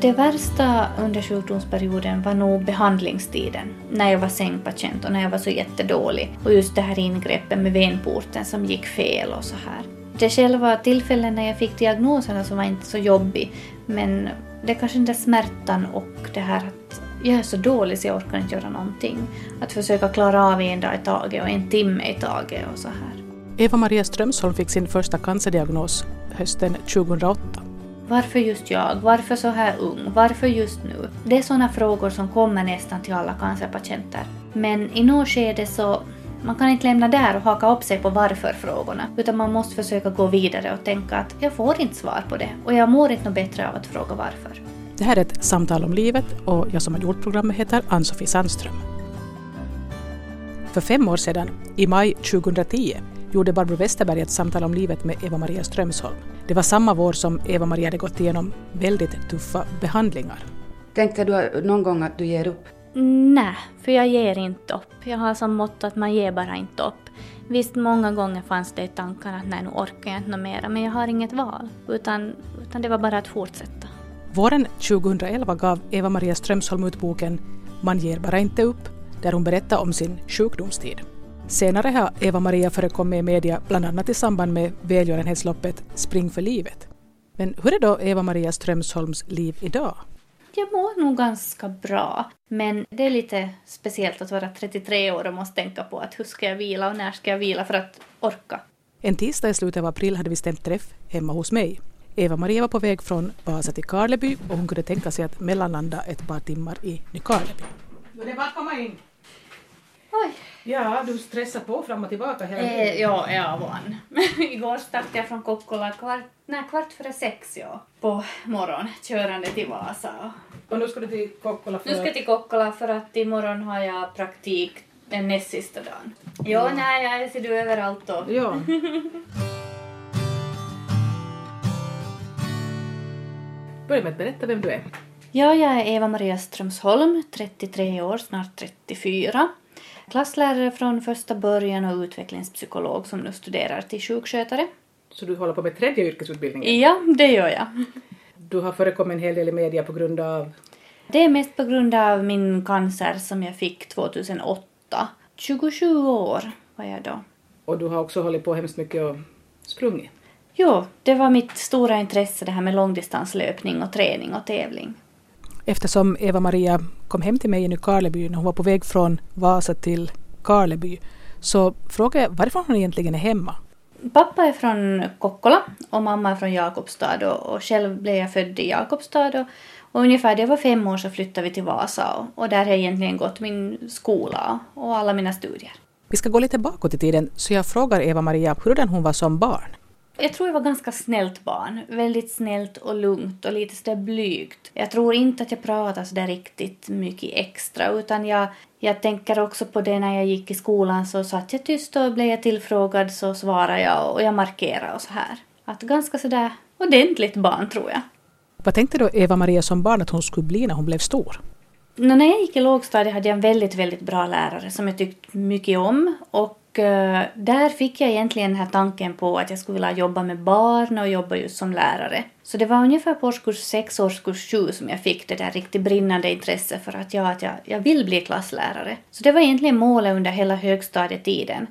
Det värsta under sjukdomsperioden var nog behandlingstiden, när jag var sängpatient och när jag var så jättedålig. Och just det här ingreppet med venporten som gick fel och så här. Det själva tillfället när jag fick diagnoserna som var inte så jobbig, men det är kanske den där smärtan och det här att jag är så dålig så jag orkar inte göra någonting. Att försöka klara av en dag i taget och en timme i taget och så här. Eva-Maria Strömsholm fick sin första cancerdiagnos hösten 2008. Varför just jag? Varför så här ung? Varför just nu? Det är sådana frågor som kommer nästan till alla cancerpatienter. Men i något skede så man kan inte lämna där och haka upp sig på varför-frågorna, utan man måste försöka gå vidare och tänka att jag får inte svar på det och jag mår inte bättre av att fråga varför. Det här är ett samtal om livet och jag som har gjort programmet heter Ann-Sofie Sandström. För fem år sedan, i maj 2010, gjorde Barbro Westerberg ett samtal om livet med Eva-Maria Strömsholm. Det var samma vår som Eva-Maria hade gått igenom väldigt tuffa behandlingar. Tänkte du någon gång att du ger upp? Nej, för jag ger inte upp. Jag har som motto att man ger bara inte upp. Visst, många gånger fanns det i tankarna att nej, nu orkar jag inte mera, men jag har inget val. Utan, utan det var bara att fortsätta. Våren 2011 gav Eva-Maria Strömsholm ut boken Man ger bara inte upp, där hon berättar om sin sjukdomstid. Senare har Eva-Maria förekommit i media bland annat i samband med välgörenhetsloppet Spring för livet. Men hur är då Eva-Maria Strömsholms liv idag? Jag mår nog ganska bra, men det är lite speciellt att vara 33 år och måste tänka på att hur ska jag vila och när ska jag vila för att orka. En tisdag i slutet av april hade vi stämt träff hemma hos mig. Eva-Maria var på väg från Vasa till Karleby och hon kunde tänka sig att mellanlanda ett par timmar i Nykarleby. Det är bara att komma in. Oj. Ja, du stressar på fram och tillbaka hela tiden. Eh, ja, jag är van. Igår startade jag från Kokkola kvart, nej, kvart före sex ja, på morgonen, körande till Vasa. Och nu ska du till Kokkola för Nu ska jag till Kokkola för att imorgon har jag praktik den näst sista dagen. Ja, nej, jag ser du överallt då. Ja. Börja med att berätta vem du är. Ja, jag är Eva-Maria Strömsholm, 33 år, snart 34. Klasslärare från första början och utvecklingspsykolog som nu studerar till sjukskötare. Så du håller på med tredje yrkesutbildningen. Ja, det gör jag. Du har förekommit en hel del i media på grund av... Det är mest på grund av min cancer som jag fick 2008. 27 år var jag då. Och du har också hållit på hemskt mycket och sprungit. Jo, det var mitt stora intresse det här med långdistanslöpning och träning och tävling. Eftersom Eva-Maria kom hem till mig i Nykarleby när hon var på väg från Vasa till Karleby så frågade jag varifrån hon egentligen är hemma. Pappa är från Kokkola och mamma är från Jakobstad och, och själv blev jag född i Jakobstad och, och ungefär när jag var fem år så flyttade vi till Vasa och, och där har jag egentligen gått min skola och alla mina studier. Vi ska gå lite bakåt i tiden så jag frågar Eva-Maria hurdan hon var som barn. Jag tror jag var ganska snällt barn. Väldigt snällt och lugnt och lite sådär blygt. Jag tror inte att jag pratade sådär riktigt mycket extra utan jag, jag tänker också på det när jag gick i skolan så satt jag tyst och blev jag tillfrågad så svarade jag och jag markerade och så här. Att ganska sådär ordentligt barn tror jag. Vad tänkte då Eva-Maria som barn att hon skulle bli när hon blev stor? När jag gick i lågstadiet hade jag en väldigt, väldigt bra lärare som jag tyckte mycket om och Eh, där fick jag egentligen den här tanken på att jag skulle vilja jobba med barn och jobba just som lärare. Så det var ungefär på årskurs 6, årskurs 7 som jag fick det där riktigt brinnande intresset för att, jag, att jag, jag vill bli klasslärare. Så det var egentligen målet under hela högstadietiden.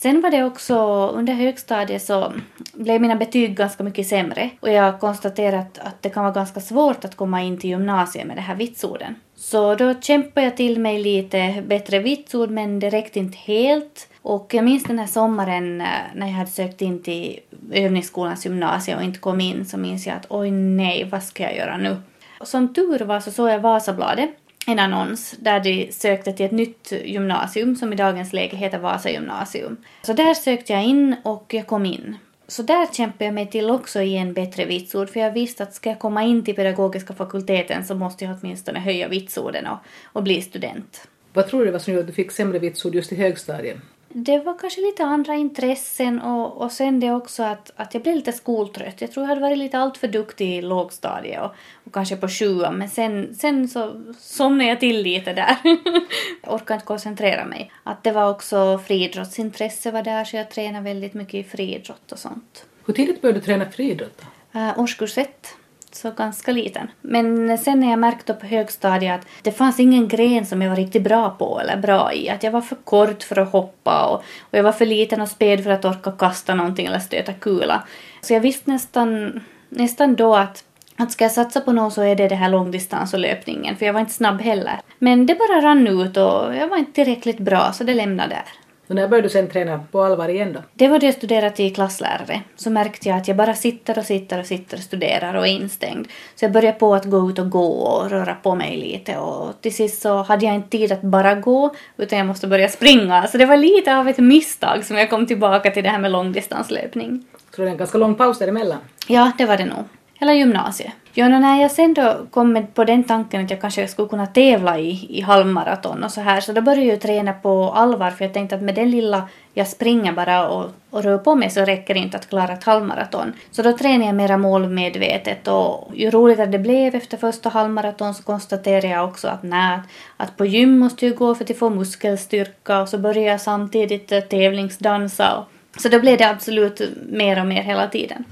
Sen var det också under högstadiet så blev mina betyg ganska mycket sämre och jag konstaterade att, att det kan vara ganska svårt att komma in till gymnasiet med de här vitsorden. Så då kämpade jag till mig lite bättre vitsord men det räckte inte helt. Och jag minns den här sommaren eh, när jag hade sökt in till övningsskolans gymnasium och inte kom in så minns jag att oj nej, vad ska jag göra nu? Och som tur var så såg jag Vasabladet en annons där de sökte till ett nytt gymnasium som i dagens läge heter Vasa gymnasium. Så där sökte jag in och jag kom in. Så där kämpade jag mig till också i en bättre vitsord för jag visste att ska jag komma in till pedagogiska fakulteten så måste jag åtminstone höja vitsorden och, och bli student. Vad tror du var som gjorde att du fick sämre vitsord just i högstadiet? Det var kanske lite andra intressen och, och sen det också att, att jag blev lite skoltrött. Jag tror jag hade varit lite alltför duktig i lågstadiet och, och kanske på sjuan men sen, sen så somnade jag till lite där. jag orkade inte koncentrera mig. Att det var också friidrottsintresse var där så jag tränade väldigt mycket i friidrott och sånt. Hur tidigt började du träna friidrott? Uh, årskurs ett så ganska liten. Men sen när jag märkte på högstadiet att det fanns ingen gren som jag var riktigt bra på eller bra i. Att jag var för kort för att hoppa och, och jag var för liten och späd för att orka kasta någonting eller stöta kula. Så jag visste nästan, nästan då att att ska jag satsa på något så är det det här långdistans och löpningen, för jag var inte snabb heller. Men det bara rann ut och jag var inte tillräckligt bra, så det lämnade där. Och när började du sen träna på allvar igen då? Det var då jag studerade till klasslärare. Så märkte jag att jag bara sitter och sitter och sitter och studerar och är instängd. Så jag började på att gå ut och gå och röra på mig lite och till sist så hade jag inte tid att bara gå utan jag måste börja springa. Så det var lite av ett misstag som jag kom tillbaka till det här med långdistanslöpning. Så det är en ganska lång paus däremellan? Ja, det var det nog. Eller gymnasiet. Ja, när jag sen då kom på den tanken att jag kanske skulle kunna tävla i, i halvmaraton och så här, så då började jag träna på allvar för jag tänkte att med den lilla jag springer bara och, och rör på mig så räcker det inte att klara ett halvmaraton. Så då tränade jag mera målmedvetet och ju roligare det blev efter första halvmaraton så konstaterade jag också att nej, att på gym måste jag gå för att få muskelstyrka och så började jag samtidigt tävlingsdansa. tävlingsdansa. Så då blev det absolut mer och mer hela tiden.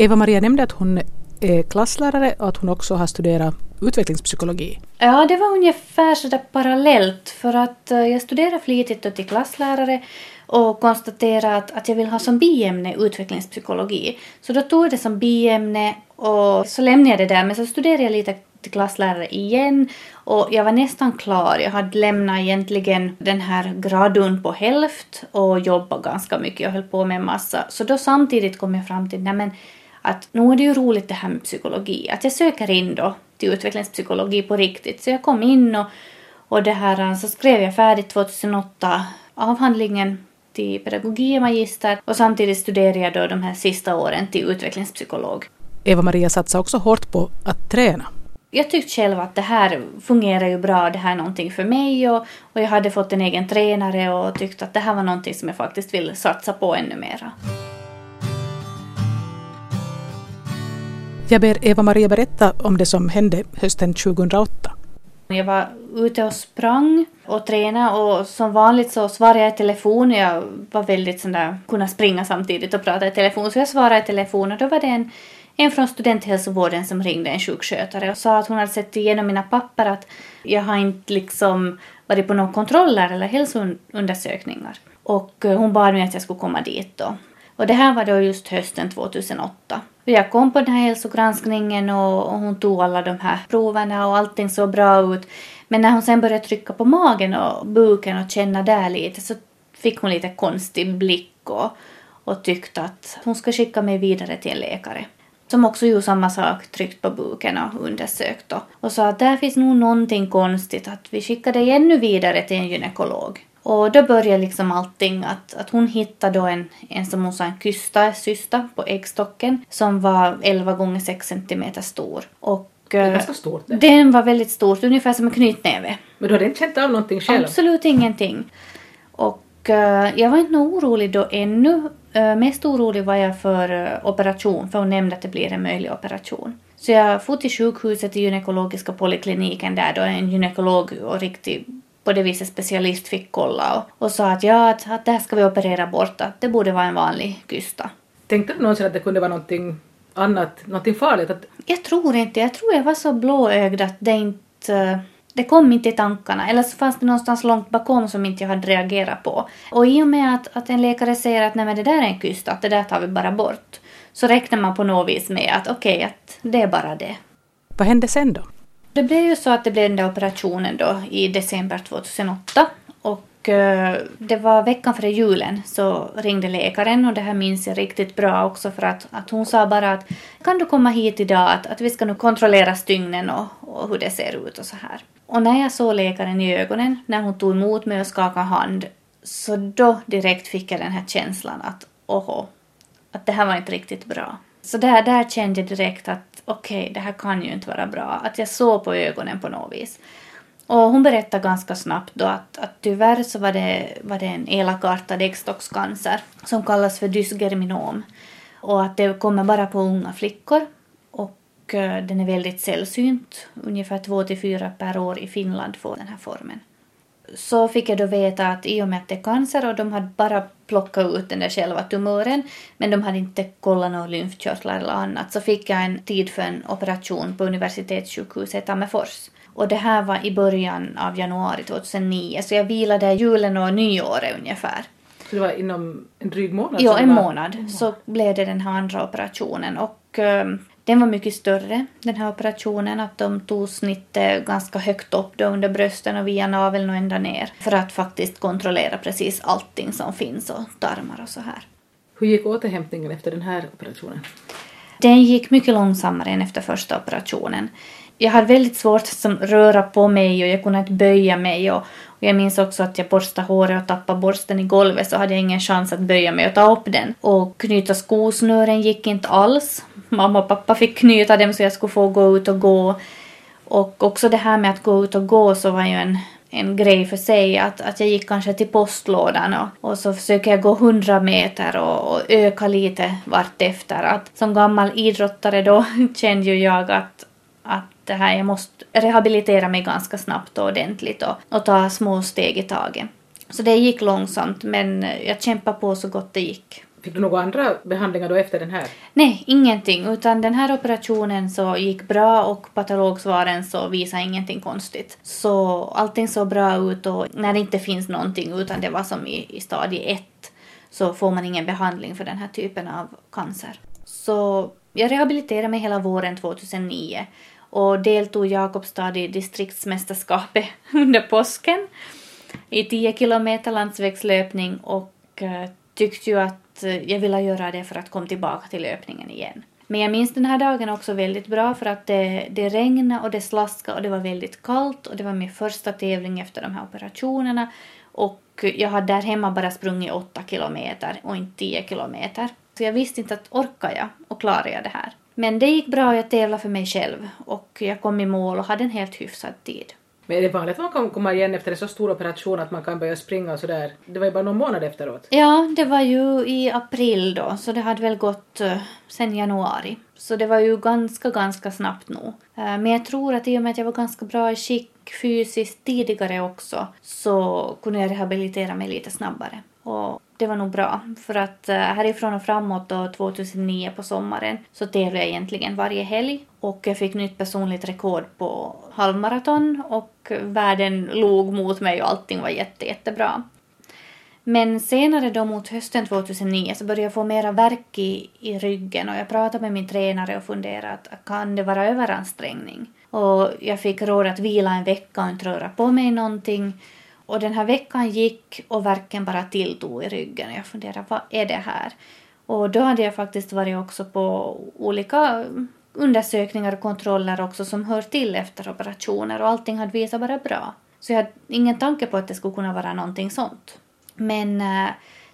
Eva-Maria nämnde att hon är klasslärare och att hon också har studerat utvecklingspsykologi. Ja, det var ungefär sådär parallellt för att eh, jag studerade flitigt till klasslärare och konstaterade att, att jag vill ha som biämne utvecklingspsykologi. Så då tog jag det som biämne och så lämnade jag det där men så studerade jag lite till klasslärare igen och jag var nästan klar. Jag hade lämnat egentligen den här gradun på hälft och jobbat ganska mycket. Jag höll på med en massa. Så då samtidigt kom jag fram till, nej men att nu är det ju roligt det här med psykologi, att jag söker in då till utvecklingspsykologi på riktigt. Så jag kom in och, och det här, så skrev jag färdigt 2008 avhandlingen till pedagogikmagister och samtidigt studerade jag då de här sista åren till utvecklingspsykolog. Eva-Maria satsade också hårt på att träna. Jag tyckte själv att det här fungerar ju bra, det här är någonting för mig och, och jag hade fått en egen tränare och tyckte att det här var någonting som jag faktiskt vill satsa på ännu mera. Jag ber Eva-Maria berätta om det som hände hösten 2008. Jag var ute och sprang och tränade och som vanligt så svarade jag i telefon. Jag var väldigt sån där, kunna springa samtidigt och prata i telefon så jag svarade i telefon och då var det en, en från studenthälsovården som ringde en sjukskötare och sa att hon hade sett igenom mina papper att jag har inte liksom varit på några kontroller eller hälsoundersökningar. Och eh, hon bad mig att jag skulle komma dit då. Och det här var då just hösten 2008. Och jag kom på den här hälsogranskningen och, och hon tog alla de här proverna och allting såg bra ut. Men när hon sen började trycka på magen och buken och känna där lite så fick hon lite konstig blick och, och tyckte att hon ska skicka mig vidare till en läkare. Som också gjorde samma sak, tryckt på buken och undersökt och, Och sa att där finns nog någonting konstigt, att vi skickar dig ännu vidare till en gynekolog. Och då började liksom allting att, att hon hittade då en, en som hon sa en kysta, cysta på äggstocken som var 11 gånger 6 cm stor. Och det är ganska stort. Det. Den var väldigt stor, ungefär som en knytnäve. Men du hade inte känt av någonting själv? Absolut ingenting. Och uh, jag var inte orolig då ännu. Uh, mest orolig var jag för operation, för hon nämnde att det blir en möjlig operation. Så jag for till sjukhuset, till gynekologiska polikliniken där då en gynekolog och riktig på det viset specialist fick kolla och, och sa att ja, att, att det här ska vi operera bort, att det borde vara en vanlig kysta. Tänkte du någonsin att det kunde vara någonting annat, någonting farligt? Att... Jag tror inte, jag tror jag var så blåögd att det inte det kom inte i tankarna, eller så fanns det någonstans långt bakom som inte jag hade reagerat på. Och i och med att, att en läkare säger att nej men det där är en kysta, att det där tar vi bara bort, så räknar man på något vis med att okej, okay, att det är bara det. Vad hände sen då? Det blev ju så att det blev den där operationen då i december 2008 och eh, det var veckan före julen så ringde läkaren och det här minns jag riktigt bra också för att, att hon sa bara att kan du komma hit idag att, att vi ska nu kontrollera stygnen och, och hur det ser ut och så här. Och när jag såg läkaren i ögonen när hon tog emot mig och skakade hand så då direkt fick jag den här känslan att oho, att det här var inte riktigt bra. Så där, där kände jag direkt att okej, okay, det här kan ju inte vara bra. Att jag såg på ögonen på något vis. Och hon berättade ganska snabbt då att, att tyvärr så var det, var det en elakartad äggstockscancer som kallas för dysgerminom. Och att det kommer bara på unga flickor. Och eh, den är väldigt sällsynt. Ungefär två till fyra per år i Finland får den här formen så fick jag då veta att i och med att det är cancer och de hade bara plockat ut den där själva tumören men de hade inte kollat några lymfkörtlar eller annat så fick jag en tid för en operation på universitetssjukhuset i Tammerfors. Och det här var i början av januari 2009 så jag vilade julen och nyåret ungefär. Så det var inom en dryg månad? Ja, en månad så blev det den här andra operationen och eh, den var mycket större den här operationen att de tog snittet ganska högt upp då under brösten och via naveln och ända ner för att faktiskt kontrollera precis allting som finns och tarmar och så här. Hur gick återhämtningen efter den här operationen? Den gick mycket långsammare än efter första operationen. Jag hade väldigt svårt att röra på mig och jag kunde inte böja mig. Och, och jag minns också att jag borstade håret och tappade borsten i golvet så hade jag ingen chans att böja mig och ta upp den. Och knyta skosnören gick inte alls. Mamma och pappa fick knyta dem så jag skulle få gå ut och gå. Och också det här med att gå ut och gå så var ju en, en grej för sig. Att, att jag gick kanske till postlådan och, och så försöker jag gå 100 meter och, och öka lite vartefter. Att som gammal idrottare då kände ju jag att, att det här, jag måste rehabilitera mig ganska snabbt och ordentligt och, och ta små steg i taget. Så det gick långsamt men jag kämpade på så gott det gick. Fick du några andra behandlingar då efter den här? Nej, ingenting. Utan den här operationen så gick bra och patologsvaren så visade ingenting konstigt. Så allting såg bra ut och när det inte finns någonting utan det var som i, i stadie 1 så får man ingen behandling för den här typen av cancer. Så jag rehabiliterade mig hela våren 2009 och deltog i Jakobstad i distriktsmästerskapet under påsken i 10 kilometer landsvägslöpning och eh, tyckte ju att eh, jag ville göra det för att komma tillbaka till löpningen igen. Men jag minns den här dagen också väldigt bra för att det, det regnade och det slaskade och det var väldigt kallt och det var min första tävling efter de här operationerna och jag hade där hemma bara sprungit 8 kilometer och inte 10 kilometer. Så jag visste inte att orkar jag och klarar jag det här. Men det gick bra och jag tävlade för mig själv och jag kom i mål och hade en helt hyfsad tid. Men är det vanligt att man kan komma igen efter en så stor operation att man kan börja springa och sådär? Det var ju bara någon månad efteråt. Ja, det var ju i april då, så det hade väl gått uh, sen januari. Så det var ju ganska, ganska snabbt nog. Eh, men jag tror att i och med att jag var ganska bra i skick fysiskt tidigare också så kunde jag rehabilitera mig lite snabbare. Och det var nog bra, för att eh, härifrån och framåt då 2009 på sommaren så tävlade jag egentligen varje helg och jag fick nytt personligt rekord på halvmaraton och världen log mot mig och allting var jätte, jättebra. Men senare då mot hösten 2009 så började jag få mera värk i, i ryggen och jag pratade med min tränare och funderade att kan det vara överansträngning? Och jag fick råd att vila en vecka och inte röra på mig någonting. Och den här veckan gick och värken bara tilltog i ryggen jag funderade vad är det här? Och då hade jag faktiskt varit också på olika undersökningar och kontroller också som hör till efter operationer och allting hade visat bara bra. Så jag hade ingen tanke på att det skulle kunna vara någonting sånt. Men äh,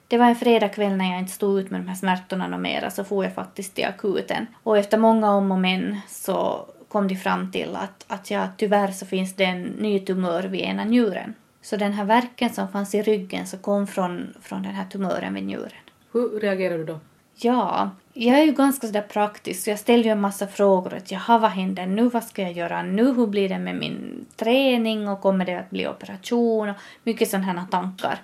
det var en fredagkväll när jag inte stod ut med de här smärtorna och mera så får jag faktiskt till akuten. Och efter många om och men så kom de fram till att, att ja, tyvärr så finns det en ny tumör vid ena njuren. Så den här verken som fanns i ryggen så kom från, från den här tumören vid njuren. Hur reagerar du då? Ja, jag är ju ganska sådär praktisk så jag ställer ju en massa frågor. Att jaha, vad händer nu? Vad ska jag göra nu? Hur blir det med min träning? Och kommer det att bli operation? Och mycket sådana här tankar.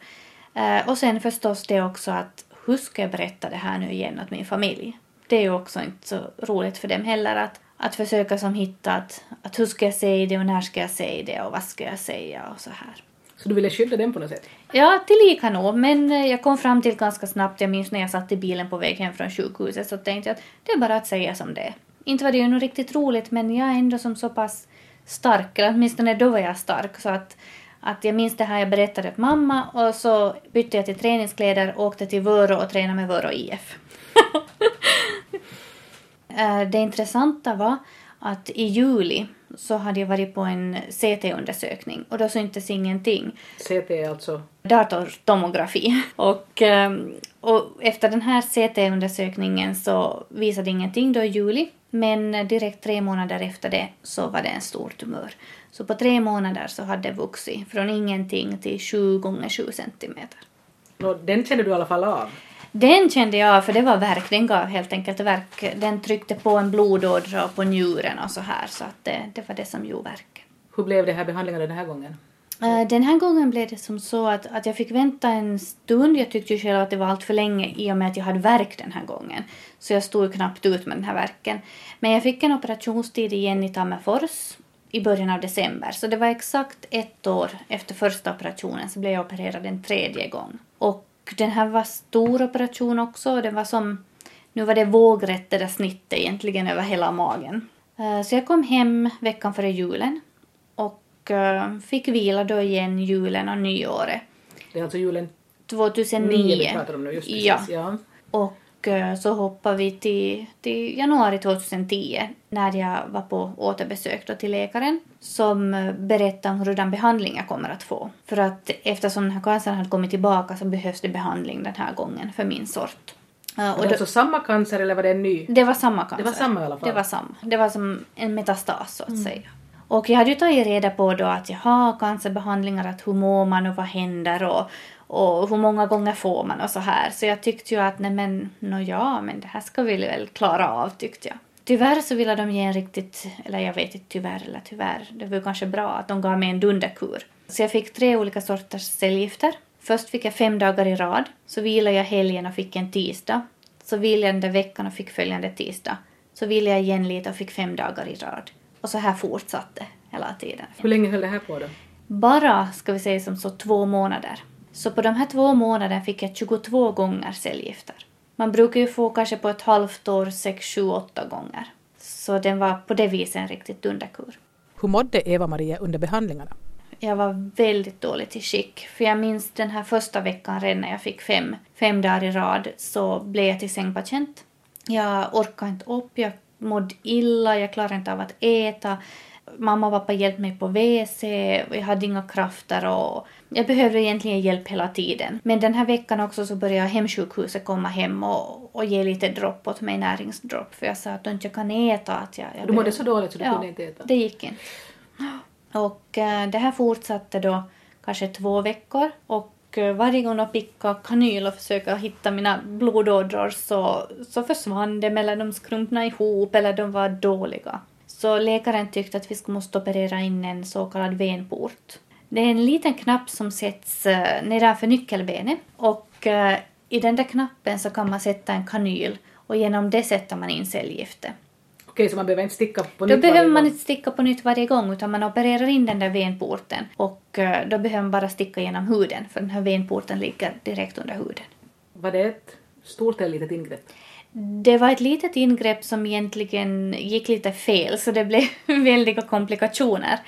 Eh, och sen förstås det också att hur ska jag berätta det här nu igen åt min familj? Det är ju också inte så roligt för dem heller att, att försöka som hitta att, att hur ska jag säga det och när ska jag säga det och vad ska jag säga och så här. Så du ville skydda den på något sätt? Ja, tillika nog, men eh, jag kom fram till ganska snabbt, jag minns när jag satt i bilen på väg hem från sjukhuset så tänkte jag att det är bara att säga som det är. Inte var det ju något riktigt roligt men jag är ändå som så pass stark, eller åtminstone då var jag stark så att att jag minns det här jag berättade för mamma och så bytte jag till träningskläder och åkte till Vörå och tränade med Vörå IF. Eh, det intressanta var att i juli så hade jag varit på en CT-undersökning och då syntes ingenting. CT är alltså... Datortomografi. Och, ehm, och efter den här CT-undersökningen så visade ingenting då i juli. Men direkt tre månader efter det så var det en stor tumör. Så på tre månader så hade det vuxit från ingenting till 7 gånger 7 centimeter. Den kände du i alla fall av? Den kände jag, för det var verk, den gav helt enkelt verk. Den tryckte på en blodådra på njuren och så här, så att det, det var det som gjorde verk. Hur blev det här behandlingen den här gången? Eh, Den här gången blev det som så att, att jag fick vänta en stund. Jag tyckte ju själv att det var allt för länge i och med att jag hade värk den här gången. Så jag stod knappt ut med den här värken. Men jag fick en operationstid igen i Tammerfors i början av december. Så det var exakt ett år efter första operationen så blev jag opererad en tredje gång. Och den här var stor operation också. Den var som, nu var det vågrätt det där snittet egentligen över hela magen. Eh, Så jag kom hem veckan före julen och eh, fick vila då igen julen och nyåret. Det är alltså julen 2009. 9 vi pratar om nu, just precis. Ja. ja. Och så hoppade vi till, till januari 2010 när jag var på återbesök då till läkaren som eh, berättade om hurdan behandling jag kommer att få. För att eftersom den här cancern hade kommit tillbaka så behövs det behandling den här gången för min sort. Eh, Var och det då, alltså samma cancer eller var det en ny? det var samma cancer. Det var samma i alla fall. Det var samma. Det var som en metastas så att säga. Och jag hade ju tagit reda på då att jag har cancerbehandlingar, att hur mår man och vad händer och, och hur många gånger får man och så här. Så jag tyckte ju att nej men, nå ja, men det här ska vi väl klara av tyckte jag. Tyvärr så ville de ge en riktigt, eller jag vet inte tyvärr eller tyvärr, det var ju kanske bra att de gav mig en dunderkur. Så jag fick tre olika sorters cellgifter. Först fick jag fem dagar i rad, så vilade jag helgen och fick en tisdag. Så vilade jag den där veckan och fick följande tisdag. Så vilade jag igen lite och fick fem dagar i rad. Och så här fortsatte hela tiden. Hur länge höll det här på då? Bara, ska vi säga som så, två månader. Så på de här två månaderna fick jag 22 gånger cellgifter. Man brukar ju få kanske på ett halvt år 6, 7, 8 gånger. Så den var på det viset en riktigt dunderkur. Hur mådde Eva-Maria under behandlingarna? Jag var väldigt dåligt i skick. För jag minns den här första veckan redan när jag fick fem, fem dagar i rad så blev jag till sängpatient. Jag orkade inte upp, jag mådde illa, jag klarade inte av att äta. Mamma och pappa hjälpte mig på WC, jag hade inga krafter och jag behövde egentligen hjälp hela tiden. Men den här veckan också så började hemsjukhuset komma hem och, och ge lite dropp åt mig, näringsdropp. För jag sa att jag inte kan äta. Att jag, jag Du mådde så dåligt så du ja, kunde inte äta? det gick inte. Och eh, det här fortsatte då kanske två veckor och eh, varje gång jag pickade kanyl och försökte hitta mina blodådror så, så försvann de eller de skrumpnade ihop eller de var dåliga. Så läkaren tyckte att vi måste operera in en så kallad venport. Det är en liten knapp som sätts eh, nedanför nyckelbenet och eh, i den där knappen så kan man sätta en kanyl och genom det sätter man in cellgiftet. Okej, så man behöver inte sticka på Då nytt behöver varje man inte sticka på nytt varje gång utan man opererar in den där venporten och eh, då behöver man bara sticka genom huden för den här venporten ligger direkt under huden. Var det ett stort eller litet ingrepp? Det var ett litet ingrepp som egentligen gick lite fel så det blev väldiga komplikationer.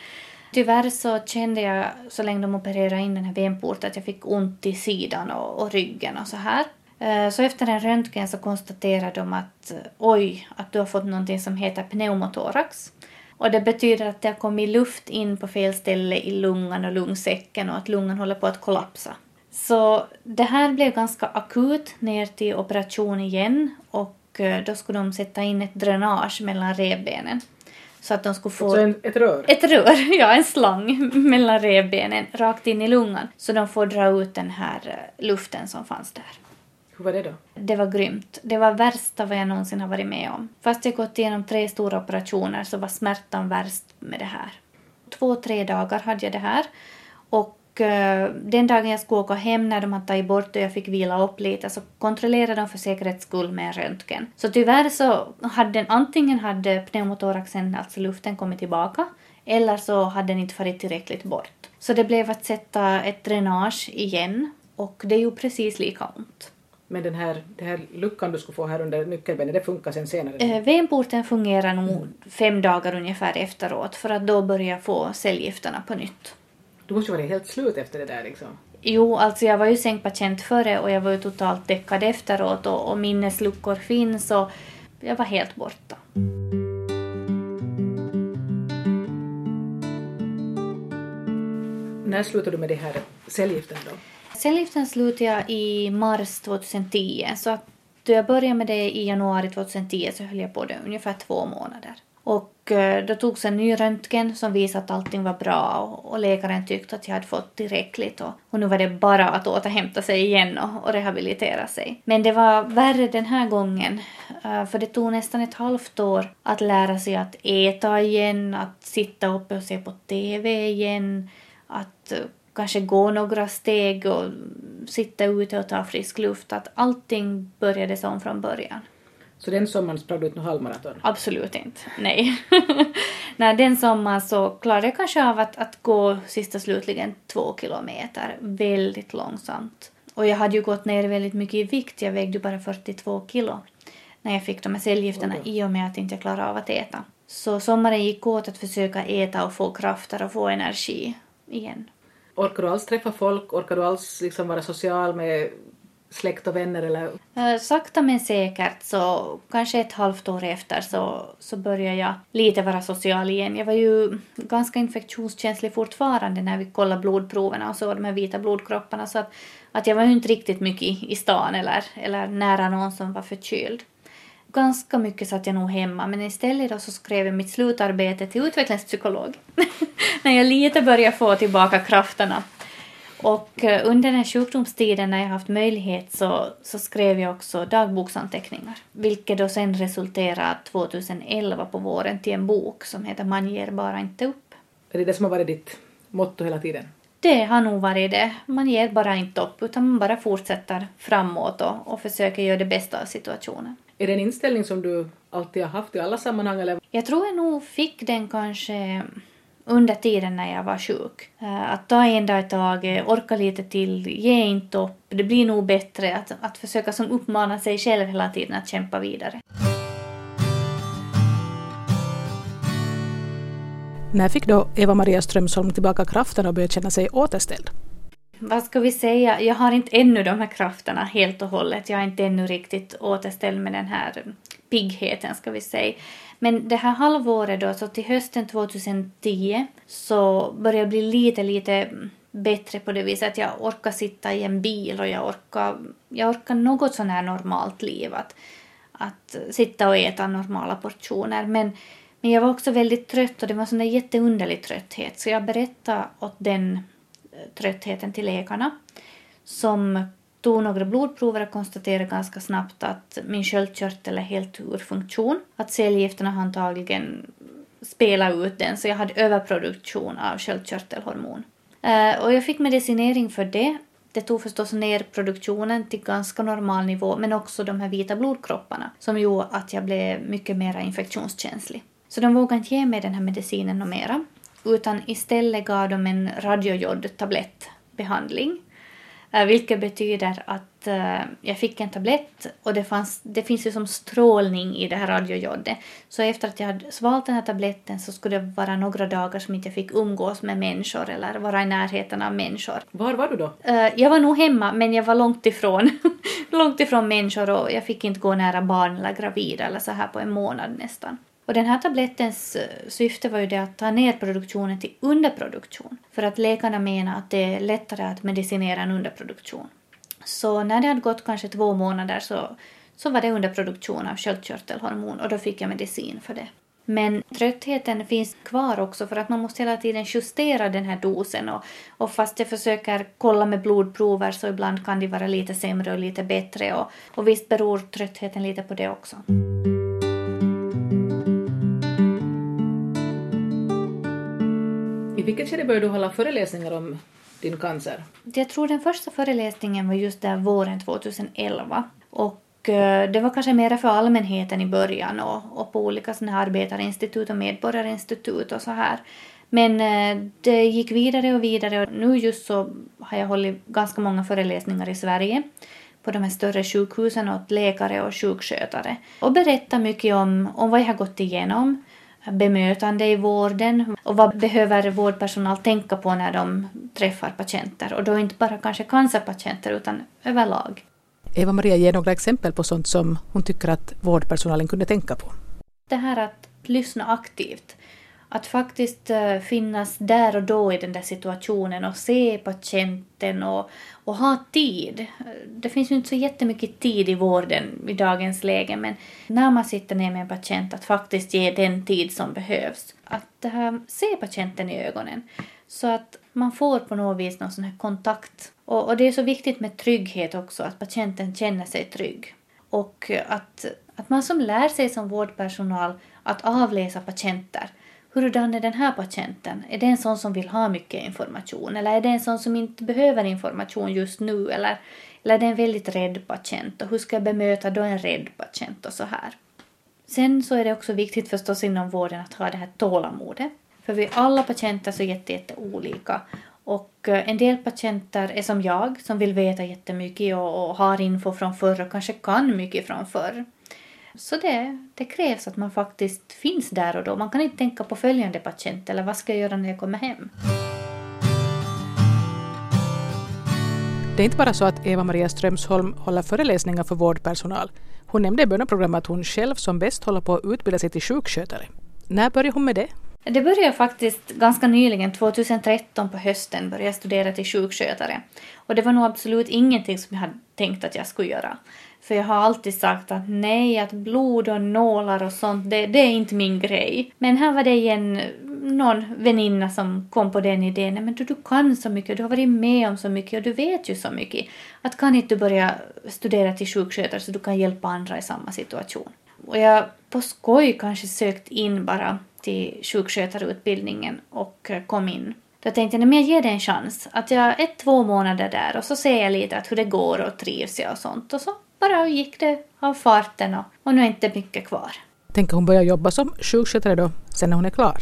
Tyvärr så kände jag så länge de opererade in den här venporten att jag fick ont i sidan och, och ryggen och så här. Eh, så efter en röntgen så konstaterade de att eh, oj, att du har fått någonting som heter pneumotorax. Och det betyder att det har kommit luft in på fel ställe i lungan och lungsäcken och att lungan håller på att kollapsa. Så det här blev ganska akut ner till operation igen och eh, då skulle de sätta in ett dränage mellan revbenen. Så att de skulle få... Så en, ett rör? Ett rör, ja en slang mellan revbenen rakt in i lungan. Så de får dra ut den här eh, luften som fanns där. Hur var det då? Det var grymt. Det var värsta vad jag någonsin har varit med om. Fast jag gått igenom tre stora operationer så var smärtan värst med det här. Två, tre dagar hade jag det här. Och den dagen jag skulle åka hem när de hade tagit bort och jag fick vila upp lite så kontrollerade de för säkerhets skull med en röntgen. Så tyvärr så hade den antingen hade pneumotoraxen, alltså luften, kommit tillbaka eller så hade den inte farit tillräckligt bort. Så det blev att sätta ett dränage igen och det gjorde precis lika ont. Men den här, den här luckan du skulle få här under nyckelbenet, det funkar sen senare? Eh, Venporten fungerar nog fem dagar ungefär efteråt för att då börja få cellgifterna på nytt. Du måste ju vara helt slut efter det där liksom. Jo, alltså jag var ju sängpatient före och jag var ju totalt däckad efteråt och, och minnesluckor finns och jag var helt borta. När slutade du med de här cellgifterna då? Cellgiften slutade jag i mars 2010 så att då jag började med det i januari 2010 så höll jag på det ungefär två månader. Och eh, då togs en ny röntgen som visade att allting var bra och, läkaren tyckte att jag hade fått tillräckligt och, och nu var det bara att återhämta sig igen och, och rehabilitera sig. Men det var värre den här gången eh, för det tog nästan ett halvt år att lära sig att äta igen, att sitta uppe och se på TV igen, att eh, kanske gå några steg och sitta ute och ta frisk luft. Att allting började som från början. Så den sommaren sprang du ut något halvmaraton? Absolut inte, nej. Nej, den sommaren så klarade jag kanske av att, att gå sista slutligen två kilometer väldigt långsamt. Och jag hade ju gått ner väldigt mycket i vikt, jag vägde bara 42 kilo när jag fick de här cellgifterna i och med att jag inte klarade av att äta. Så sommaren gick åt att försöka äta och få krafter och få energi igen. Orkar du alls träffa folk? Orkar du alls liksom vara social med släkt och vänner? Eller? Eh, sakta men säkert, så kanske ett halvt år efter så, så började jag lite vara social igen. Jag var ju ganska infektionskänslig fortfarande när vi kollade blodproverna och såg de här vita blodkropparna så att, att jag var ju inte riktigt mycket i, i stan eller, eller nära någon som var förkyld ganska mycket satt jag nog hemma men istället då så skrev jag mitt slutarbete till utvecklingspsykolog. när jag lite började få tillbaka krafterna. Och eh, under den här sjukdomstiden när jag haft möjlighet så, så skrev jag också dagboksanteckningar. Vilket då sen resulterade 2011 på våren till en bok som heter Man ger bara inte upp. Är det det som har varit ditt motto hela tiden? Det har nog varit det. Man ger bara inte upp utan man bara fortsätter framåt och, och försöker göra det bästa av situationen. Är det en inställning som du alltid har haft i alla sammanhang? Eller? Jag tror jag nog fick den kanske under tiden när jag var sjuk. Eh, att ta en dag i taget, orka lite till, ge inte upp. Det blir nog bättre att, att försöka som uppmana sig själv hela tiden att kämpa vidare. När fick då Eva-Maria Strömsholm tillbaka kraften och började känna sig återställd? vad ska vi säga, jag har inte ännu de här krafterna helt och hållet. Jag är inte ännu riktigt återställd med den här piggheten ska vi säga. Men det här halvåret då, så till hösten 2010 så började jag bli lite, lite bättre på det viset att jag orkar sitta i en bil och jag orkar, jag orkar något sån här normalt liv. Att, att sitta och äta normala portioner. Men, men jag var också väldigt trött och det var en sån där jätteunderlig trötthet. Så jag berättade åt den eh, tröttheten till läkarna som tog några blodprover och konstaterade ganska snabbt att min sköldkörtel är helt ur funktion. Att cellgifterna har antagligen spelat ut den så jag hade överproduktion av sköldkörtelhormon. Eh, och jag fick medicinering för det. Det tog förstås ner produktionen till ganska normal nivå men också de här vita blodkropparna som gjorde att jag blev mycket mer infektionskänslig. Så de vågade inte ge mig den här medicinen och mera utan istället gav de en radiojodtablettbehandling. tablettbehandling vilket betyder att uh, jag fick en tablett och det, fanns, det finns ju som strålning i det här radiojodet. Så efter att jag hade svalt den här tabletten så skulle det vara några dagar som inte jag fick umgås med människor eller vara i närheten av människor. Var var du då? Uh, jag var nog hemma men jag var långt ifrån, långt ifrån människor och jag fick inte gå nära barn eller gravida eller så här på en månad nästan. Och den här tablettens eh, syfte var ju det att ta ner produktionen till underproduktion. För att läkarna menar att det är lättare att medicinera en underproduktion. Så när det hade gått kanske två månader så, så var det underproduktion av sköldkörtelhormon och då fick jag medicin för det. Men tröttheten finns kvar också för att man måste hela tiden justera den här dosen och, och fast jag försöker kolla med blodprover så ibland kan det vara lite sämre och lite bättre och, och visst beror tröttheten lite på det också. I vilket skede började du hålla föreläsningar om din cancer? Jag tror den första föreläsningen var just där våren 2011. Och eh, det var kanske mera för allmänheten i början och, och på olika såna här arbetarinstitut och medborgarinstitut och så här. Men eh, det gick vidare och vidare och nu just så har jag hållit ganska många föreläsningar i Sverige på de här större sjukhusen åt läkare och sjukskötare och berättat mycket om, om vad jag har gått igenom bemötande i vården och vad behöver vårdpersonal tänka på när de träffar patienter och då inte bara kanske cancerpatienter utan överlag. Eva-Maria ger några exempel på sånt som hon tycker att vårdpersonalen kunde tänka på. Det här att lyssna aktivt att faktiskt eh, finnas där och då i den där situationen och se patienten och, och ha tid. Det finns ju inte så jättemycket tid i vården i dagens läge men när man sitter ner med en patient att faktiskt ge den tid som behövs. Att äh, se patienten i ögonen så att man får på något vis någon sån här kontakt. Och, och det är så viktigt med trygghet också, att patienten känner sig trygg. Och att, att man som lär sig som vårdpersonal att avläsa patienter Hurdan är den här patienten? Är det en sån som vill ha mycket information eller är det en sån som inte behöver information just nu eller, eller är det en väldigt rädd patient och hur ska jag bemöta då en rädd patient och så här. Sen så är det också viktigt förstås inom vården att ha det här tålamodet. För vi alla patienter så jätte, jätte olika. Och eh, en del patienter är som jag som vill veta jättemycket och, och har info från förr och kanske kan mycket från förr. Så det, det krävs att man faktiskt finns där och då. Man kan inte tänka på följande patient eller vad ska jag göra när jag kommer hem. Det är inte bara så att Eva-Maria Strömsholm håller föreläsningar för vårdpersonal. Hon nämnde i böneprogrammet att hon själv som bäst håller på att utbilda sig till sjukskötare. När började hon med det? Det började faktiskt ganska nyligen, 2013 på hösten, började jag studera till sjukskötare. Och det var nog absolut ingenting som jag hade tänkt att jag skulle göra. För jag har alltid sagt att nej, att blod och nålar och sånt, det, det är inte min grej. Men här var det igen någon väninna som kom på den idén. Nej, men du, du kan så mycket, du har varit med om så mycket och du vet ju så mycket. Att kan inte du börja studera till sjukskötare så du kan hjälpa andra i samma situation? Och jag på skoj kanske sökt in bara till sjukskötarutbildningen och eh, kom in. Då tänkte jag, men jag ger det en chans. Att jag är två månader där och så ser jag lite att hur det går och trivs jag och sånt. Och så bara gick det av farten och, och nu är inte mycket kvar. Tänker hon börja jobba som sjukskötare då, sen när hon är klar?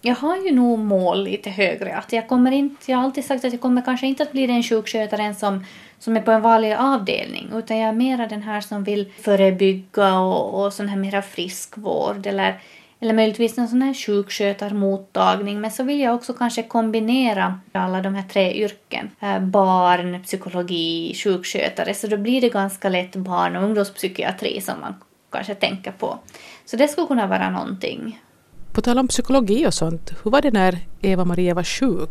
Jag har ju nog mål lite högre. Att jag, kommer inte, jag har alltid sagt att jag kommer kanske inte att bli den sjukskötaren som, som är på en vanlig avdelning. Utan jag är mera den här som vill förebygga och, och sån här mera friskvård. Eller eller möjligtvis en sån här sjukskötarmottagning. Men så vill jag också kanske kombinera alla de här tre yrken. Eh, barn, psykologi, sjukskötare. Så då blir det ganska lätt barn och ungdomspsykiatri som man kanske tänker på. Så det skulle kunna vara någonting. På tal om psykologi och sånt, hur var det när Eva-Maria var sjuk?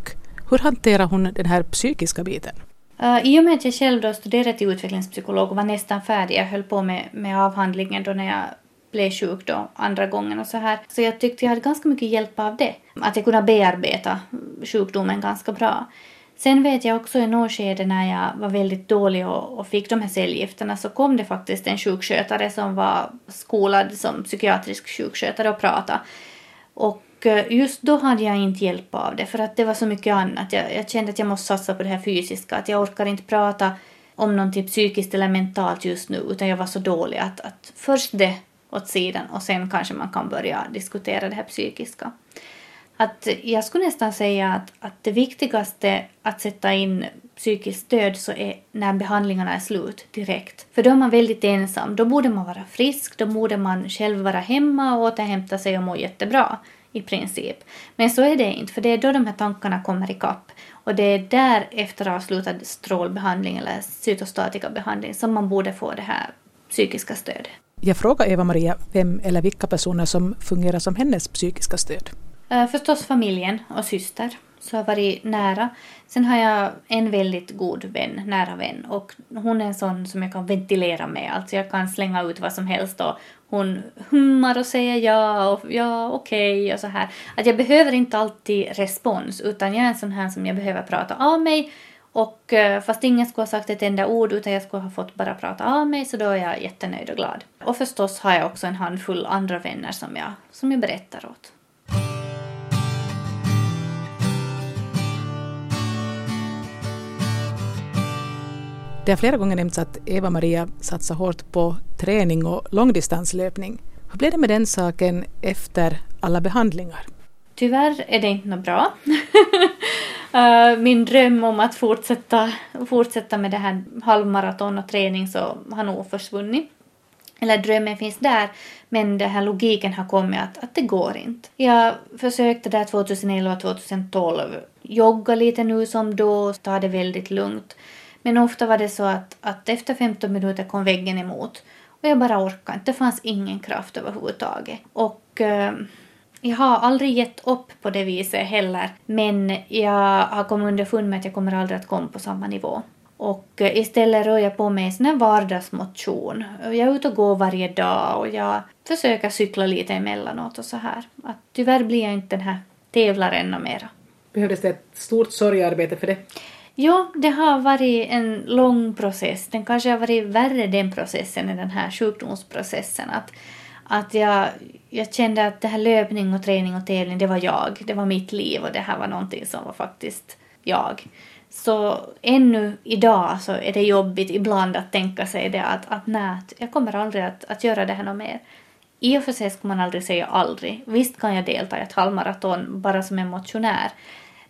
Hur hanterar hon den här psykiska biten? Uh, I och med att jag själv då studerade till utvecklingspsykolog och var nästan färdig, jag höll på med, med avhandlingen då när jag blev sjuk då andra gången och så här. Så jag tyckte jag hade ganska mycket hjälp av det. Att jag kunde bearbeta sjukdomen ganska bra. Sen vet jag också i något skede när jag var väldigt dålig och, och, fick de här cellgifterna så kom det faktiskt en sjukskötare som var skolad som psykiatrisk sjukskötare och pratade. Och eh, just då hade jag inte hjälp av det för att det var så mycket annat. Jag, jag kände att jag måste satsa på det här fysiska, att jag orkar inte prata om någonting psykiskt eller mentalt just nu utan jag var så dålig att, att först det åt sidan och sen kanske man kan börja diskutera det här psykiska. Att jag skulle nästan säga att, att det viktigaste att sätta in psykiskt stöd så är när behandlingarna är slut direkt. För då är man väldigt ensam. Då borde man vara frisk, då borde man själv vara hemma och återhämta sig och må jättebra i princip. Men så är det inte, för det är då de här tankarna kommer ikapp. Och det är där efter avslutad strålbehandling eller cytostatikabehandling som man borde få det här psykiska stödet. Jag frågar Eva-Maria vem eller vilka personer som fungerar som hennes psykiska stöd. Eh, förstås familjen och syster, så har varit nära. Sen har jag en väldigt god vän, nära vän, och hon är en sån som jag kan ventilera med. Alltså jag kan slänga ut vad som helst och hon hummar och säger ja och ja okej okay och så här. Att jag behöver inte alltid respons utan jag är en sån här som jag behöver prata av mig och eh, fast ingen skulle ha sagt ett enda ord utan jag skulle ha fått bara prata av mig så då är jag jättenöjd och glad. Och förstås har jag också en handfull andra vänner som jag, som jag berättar åt. Det har flera gånger nämnts att Eva-Maria satsar hårt på träning och långdistanslöpning. Hur blev det med den saken efter alla behandlingar? Tyvärr är det inte något bra. Eh, min dröm om att fortsätta, fortsätta med det här halvmaraton och träning så har nog försvunnit. Eller drömmen finns där, men den här logiken har kommit att, att det går inte. Jag försökte där 2011-2012 jogga lite nu som då, ta det väldigt lugnt. Men ofta var det så att, att efter 15 minuter kom väggen emot och jag bara orkade inte. Det fanns ingen kraft överhuvudtaget. Och eh, jag har aldrig gett upp på det viset heller, men jag har kommit underfund med att jag kommer aldrig att komma på samma nivå. Och istället rör jag på mig sån vardagsmotion. Jag är ute och går varje dag och jag försöker cykla lite emellanåt och så här. Att tyvärr blir jag inte den här tävlaren och mera. Behövdes det ett stort sorgarbete för det? Ja, det har varit en lång process. Den kanske har varit värre den processen än den här sjukdomsprocessen. Att Att jag, jag kände att det här löpning och träning och tävling, det var jag. Det var mitt liv och det här var någonting som var faktiskt jag. Så ännu idag så är det jobbigt ibland att tänka sig det att, att nej, jag kommer aldrig att, att göra det här något mer. I och för sig ska man aldrig säga aldrig. Visst kan jag delta i ett halvmaraton bara som en motionär.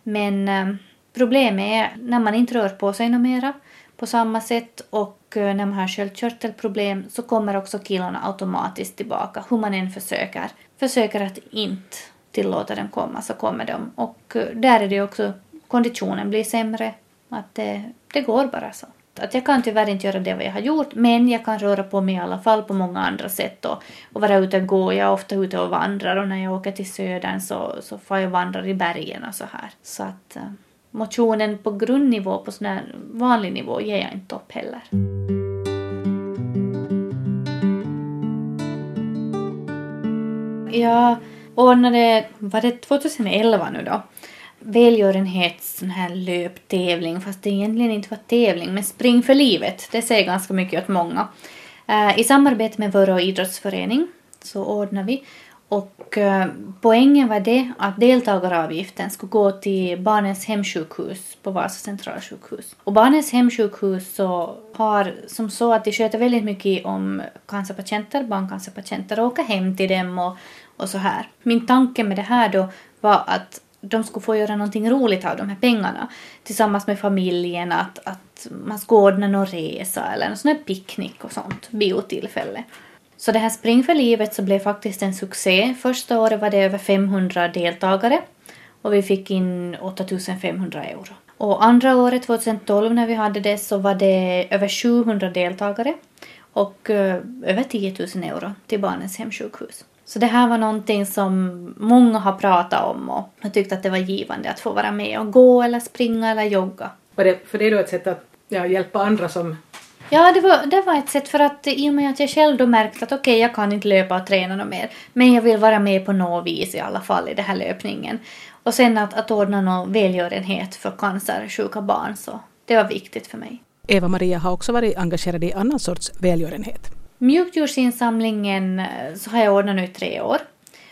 Men eh, problemet är när man inte rör på sig något mera på samma sätt och eh, när man har sköldkörtelproblem så kommer också killarna automatiskt tillbaka hur man än försöker. Försöker att inte tillåta dem komma så kommer de och eh, där är det också konditionen blir sämre. Att det, det går bara så. Att jag kan tyvärr inte göra det vad jag har gjort men jag kan röra på mig i alla fall på många andra sätt och, och vara ute och gå. Jag är ofta ute och vandrar och när jag åker till södern så, så får jag vandra i bergen och så här. Så att uh, motionen på grundnivå, på sån här vanlig nivå, ger jag inte upp heller. Jag ordnade, var det 2011 nu då, välgörenhets sån här löptävling, fast det egentligen inte var tävling, men Spring för livet, det säger ganska mycket åt många. Eh, I samarbete med Vörå idrottsförening så ordnade vi och eh, poängen var det att deltagaravgiften skulle gå till Barnens hemsjukhus på Vasa centralsjukhus. Och Barnens hemsjukhus så har som så att de sköter väldigt mycket om cancerpatienter, barncancerpatienter och åker hem till dem och, och så här. Min tanke med det här då var att de skulle få göra någonting roligt av de här pengarna tillsammans med familjen, att, att man skulle ordna någon resa eller någon sån här picknick och sånt, biotillfälle. Så det här Spring för livet så blev faktiskt en succé. Första året var det över 500 deltagare och vi fick in 8500 euro. Och andra året, 2012, när vi hade det så var det över 700 deltagare och eh, över 10 000 euro till Barnens hemsjukhus. Så det här var någonting som många har pratat om och har tyckt att det var givande att få vara med och gå eller springa eller jogga. Var det för dig då ett sätt att ja, hjälpa andra som... Ja, det var, det var ett sätt för att i och med att jag själv då märkt att okej, okay, jag kan inte löpa och träna något mer, men jag vill vara med på något vis i alla fall i den här löpningen. Och sen att, att ordna någon välgörenhet för cancersjuka barn, så det var viktigt för mig. Eva-Maria har också varit engagerad i annan sorts välgörenhet. Mjukdjursinsamlingen eh, så har jag ordnat nu i tre år.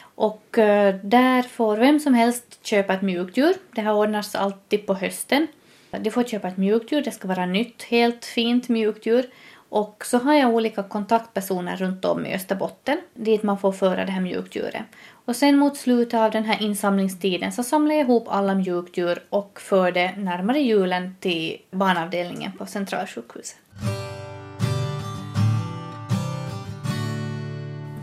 Och eh, där får vem som helst köpa ett mjukdjur. Det här ordnas alltid på hösten. De får köpa ett mjukdjur, det ska vara nytt, helt fint mjukdjur. Och så har jag olika kontaktpersoner runt om i Österbotten dit man får föra det här mjukdjuret. Och sen mot slutet av den här insamlingstiden så samlar jag ihop alla mjukdjur och för det närmare julen till barnavdelningen på Centralsjukhuset.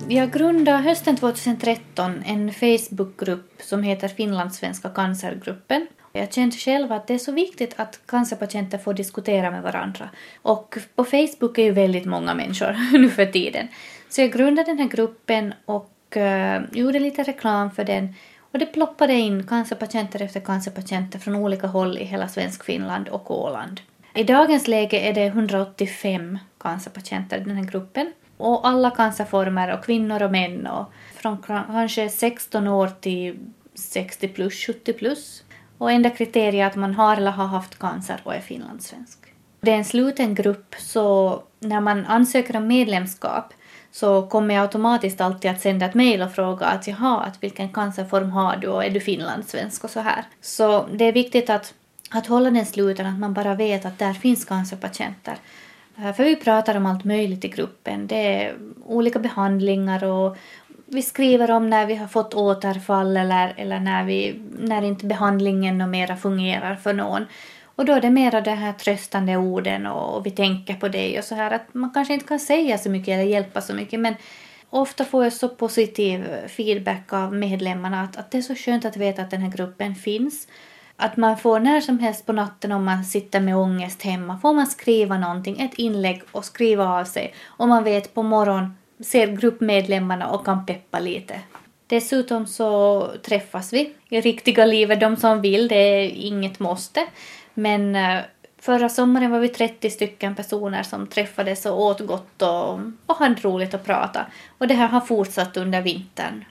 Jag grundade hösten 2013 en Facebookgrupp som heter Finlandssvenska cancergruppen. Jag kände själv att det är så viktigt att cancerpatienter får diskutera med varandra. Och på Facebook är ju väldigt många människor nu för tiden. Så jag grundade den här gruppen och uh, gjorde lite reklam för den. Och det ploppade in cancerpatienter efter cancerpatienter från olika håll i hela svensk Finland och Åland. I dagens läge är det 185 cancerpatienter i den här gruppen och alla cancerformer och kvinnor och män och från kanske 16 år till 60 plus, 70 plus. Och enda kriteriet är att man har eller har haft cancer och är finlandssvensk. Det är en sluten grupp så när man ansöker om medlemskap så kommer jag automatiskt alltid att sända ett mejl och fråga att jaha, att vilken cancerform har du och är du finlandssvensk och så här. Så det är viktigt att, att hålla den sluten, att man bara vet att där finns cancerpatienter. Eh, för vi pratar om allt möjligt i gruppen. Det är olika behandlingar och vi skriver om när vi har fått återfall eller, eller när, vi, när inte behandlingen och mera fungerar för någon. Och då är det mera de här tröstande orden och, och vi tänker på det och så här att man kanske inte kan säga så mycket eller hjälpa så mycket men ofta får jag så positiv feedback av medlemmarna att, att det är så skönt att veta att den här gruppen finns att man får när som helst på natten om man sitter med ångest hemma får man skriva någonting, ett inlägg och skriva av sig. Och man vet på morgonen ser gruppmedlemmarna och kan peppa lite. Dessutom så träffas vi i riktiga livet, de som vill, det är inget måste. Men eh, förra sommaren var vi 30 stycken personer som träffades och åt gott och, och hade roligt att prata. Och det här har fortsatt under vintern.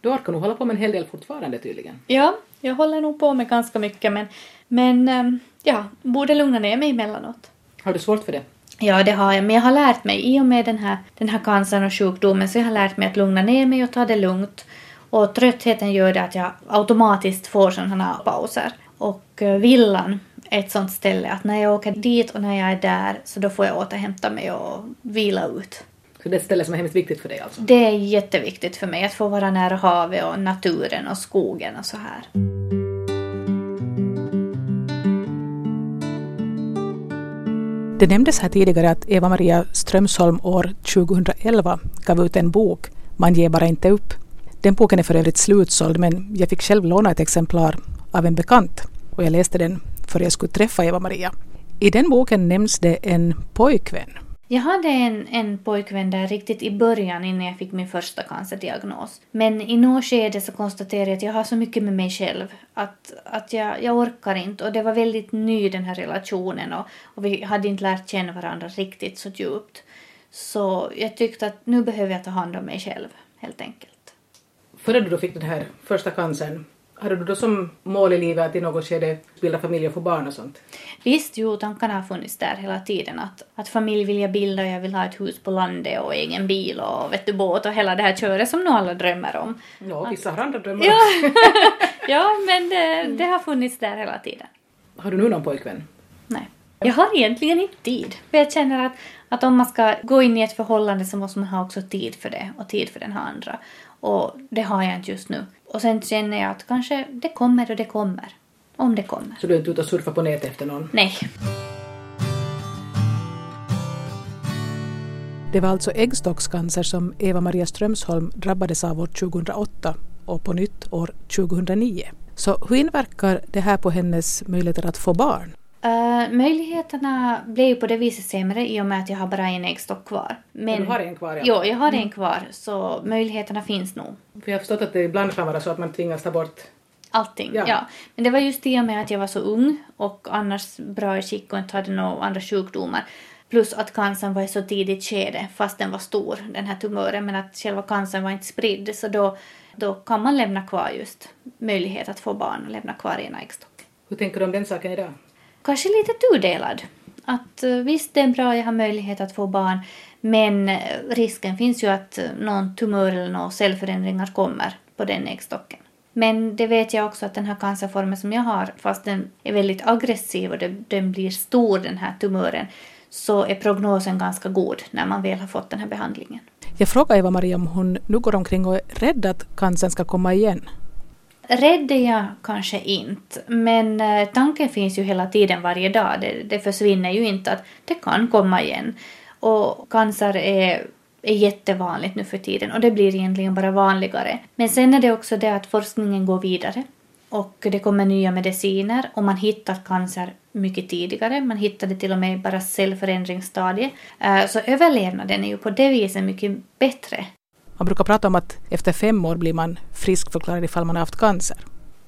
Du orkar nog hålla på med en hel del fortfarande tydligen. Ja, jag håller nog på med ganska mycket men, men ehm, ja, borde lugna ner mig emellanåt. Har du svårt för det? Ja, det har jag. Men jag har lärt mig, i och med den här, den här cancern och sjukdomen, så jag har lärt mig att lugna ner mig och ta det lugnt. Och tröttheten gör det att jag automatiskt får sådana här pauser. Och eh, villan är ett sånt ställe att när jag åker dit och när jag är där så då får jag återhämta mig och vila ut. Så det är ett ställe som är hemskt viktigt för dig alltså? Det är jätteviktigt för mig att få vara nära havet och naturen och skogen och så här. Det nämndes här tidigare att Eva-Maria Strömsholm år 2011 gav ut en bok, Man ger bara inte upp. Den boken är för övrigt slutsåld men jag fick själv låna ett exemplar av en bekant och jag läste den för jag skulle träffa Eva-Maria. I den boken nämns det en pojkvän. Jag hade en, en pojkvän där riktigt i början innan jag fick min första cancerdiagnos. Men i något skede så konstaterade jag att jag har så mycket med mig själv att, att jag, jag orkar inte. Och det var väldigt ny den här relationen och, och vi hade inte lärt känna varandra riktigt så djupt. Så jag tyckte att nu behöver jag ta hand om mig själv helt enkelt. Före du då fick den här första cancern, hade du då som mål i livet att i något skede bilda familj och få barn och sånt? Visst, jo, tankarna har funnits där hela tiden. Att, att familj vill jag bilda jag vill ha ett hus på landet och egen bil och vet du, båt och hela det här köret som nog alla drömmer om. Ja, vissa har andra drömmar. Ja, ja men det, det har funnits där hela tiden. Har du nu någon pojkvän? Nej. Jag har egentligen inte tid. För jag känner att, att om man ska gå in i ett förhållande så måste man ha också tid för det och tid för den här andra. Och det har jag inte just nu. Och sen känner jag att kanske det kommer och det kommer. Om det kommer. Så du är inte ute och surfar på nätet efter någon? Nej. Det var alltså äggstockscancer som Eva-Maria Strömsholm drabbades av år 2008 och på nytt år 2009. Så hur inverkar det här på hennes möjligheter att få barn? Uh, möjligheterna blev ju på det viset sämre i och med att jag har bara en äggstock kvar. Men, du har en kvar? Ja, jo, jag har en kvar så möjligheterna finns nog. För jag har förstått att det ibland kan vara så att man tvingas ta bort Allting, ja. ja. Men det var just i och med att jag var så ung och annars bra i skick och inte hade några andra sjukdomar. Plus att cancern var i så tidigt skede, fast den var stor, den här tumören, men att själva cancern var inte spridd. Så då, då kan man lämna kvar just möjlighet att få barn och lämna kvar en äggstock. Hur tänker du om den saken idag? Kanske lite tudelad. Att eh, visst, det är bra, jag har möjlighet att få barn, men eh, risken finns ju att eh, någon tumör eller några cellförändringar kommer på den äggstocken. Men det vet jag också att den här cancerformen som jag har, fast den är väldigt aggressiv och den blir stor den här tumören, så är prognosen ganska god när man väl har fått den här behandlingen. Jag frågade Eva-Maria om hon nu går omkring och är rädd att cancern ska komma igen. Rädd är jag kanske inte, men eh, tanken finns ju hela tiden varje dag. Det, det försvinner ju inte att det kan komma igen. Och cancer är är jättevanligt nu för tiden och det blir egentligen bara vanligare. Men sen är det också det att forskningen går vidare och det kommer nya mediciner och man hittar cancer mycket tidigare. Man hittade till och med bara cellförändringsstadiet. Eh, så överlevnaden är ju på det viset mycket bättre. Man brukar prata om att efter fem år blir man friskförklarad ifall man har haft cancer.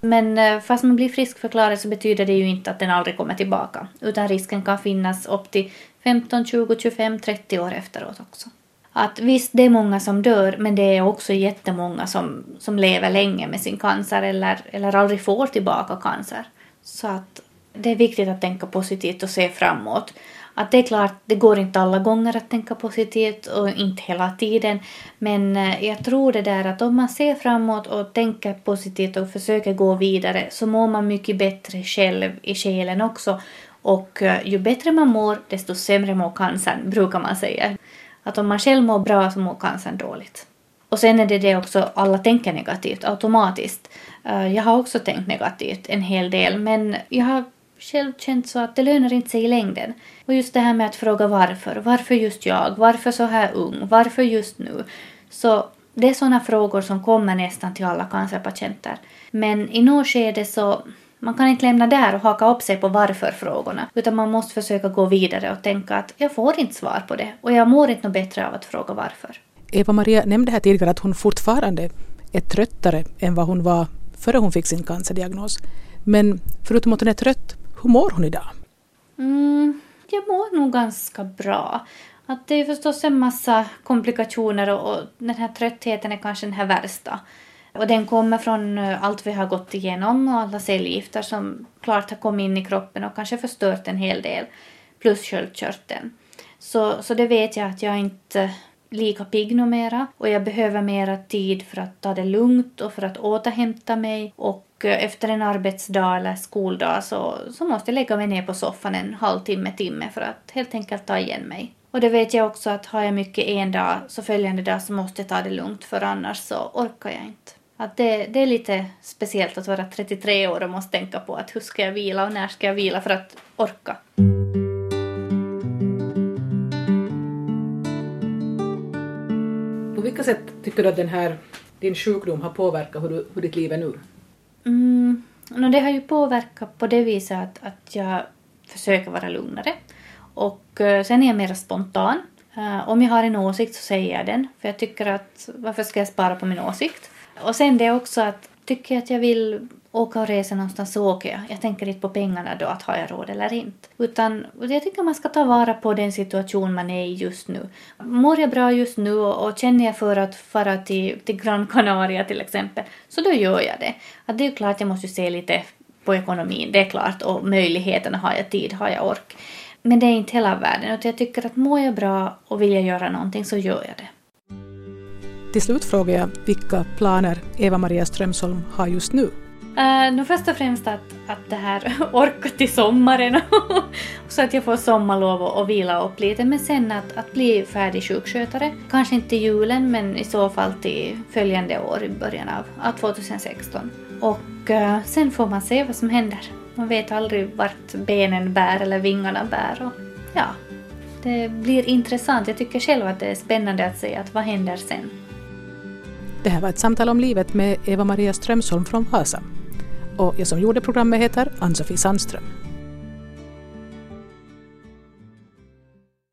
Men eh, fast man blir friskförklarad så betyder det ju inte att den aldrig kommer tillbaka. Utan risken kan finnas upp till 15, 20, 25, 30 år efteråt också att visst, det är många som dör, men det är också jättemånga som, som lever länge med sin cancer eller, eller aldrig får tillbaka cancer. Så att det är viktigt att tänka positivt och se framåt. Att det är klart, det går inte alla gånger att tänka positivt och inte hela tiden. Men eh, jag tror det där att om man ser framåt och tänker positivt och försöker gå vidare så mår man mycket bättre själv i själen också. Och eh, ju bättre man mår, desto sämre mår cancern, brukar man säga. Att om man själv mår bra så mår cancern dåligt. Och sen är det det också, alla tänker negativt automatiskt. Eh, jag har också tänkt negativt en hel del men jag har själv känt så att det lönar inte sig i längden. Och just det här med att fråga varför. Varför just jag? Varför så här ung? Varför just nu? Så det är sådana frågor som kommer nästan till alla cancerpatienter. Men i något skede så man kan inte lämna där och haka upp sig på varför-frågorna, utan man måste försöka gå vidare och tänka att jag får inte svar på det och jag mår inte bättre av att fråga varför. Eva-Maria nämnde här tidigare att hon fortfarande är tröttare än vad hon var före hon fick sin cancerdiagnos. Men förutom att hon är trött, hur mår hon idag? Mm, jag mår nog ganska bra. Att det är förstås en massa komplikationer och, och den här tröttheten är kanske den här värsta. Och den kommer från eh, allt vi har gått igenom och alla cellgifter som klart har kommit in i kroppen och kanske förstört en hel del. Plus sköldkörteln. Så, så det vet jag att jag inte lika pigg numera och jag behöver mera tid för att ta det lugnt och för att återhämta mig och Eh, efter en arbetsdag eller skoldag så, så måste jag lägga mig ner på soffan en halvtimme, timme för att helt enkelt ta igen mig. Och det vet jag också att har jag mycket en dag så följande dag så måste jag ta det lugnt för annars så orkar jag inte. Att det, det är lite speciellt att vara 33 år och måste tänka på att hur ska jag vila och när ska jag vila för att orka. På vilka sätt tycker du att den här, din sjukdom har påverkat hur, du, hur ditt liv är nu? Mm, no, det har ju påverkat på det viset att, att jag försöker vara lugnare. Och eh, sen är jag mer spontan. Uh, om jag har en åsikt så säger jag den. För jag tycker att varför ska jag spara på min åsikt? Och sen det är också att tycker jag att jag vill åka och resa någonstans så åker jag. Jag tänker inte på pengarna då, att har jag råd eller inte. Utan jag tycker man ska ta vara på den situation man är i just nu. Mår jag bra just nu och, och känner jag för att fara till, till Gran Canaria till exempel, så då gör jag det. Att det är klart jag måste se lite på ekonomin, det är klart, och möjligheterna, har jag tid, har jag ork. Men det är inte hela världen, utan jag tycker att mår jag bra och vill jag göra någonting så gör jag det. Till slut frågar jag vilka planer Eva-Maria Strömsholm har just nu. Uh, nu först och främst att, att det här orka till sommaren så att jag får sommarlov och, och vila upp lite. Men sen att, att bli färdig sjukskötare. Kanske inte till julen men i så fall till följande år i början av, av 2016. Och uh, sen får man se vad som händer. Man vet aldrig vart benen bär eller vingarna bär. Och, ja, det blir intressant. Jag tycker själv att det är spännande att se att vad händer sen. Det här var ett samtal om livet med Eva-Maria Strömsholm från Vasa. Och jag som gjorde programmet heter Ann-Sofie Sandström.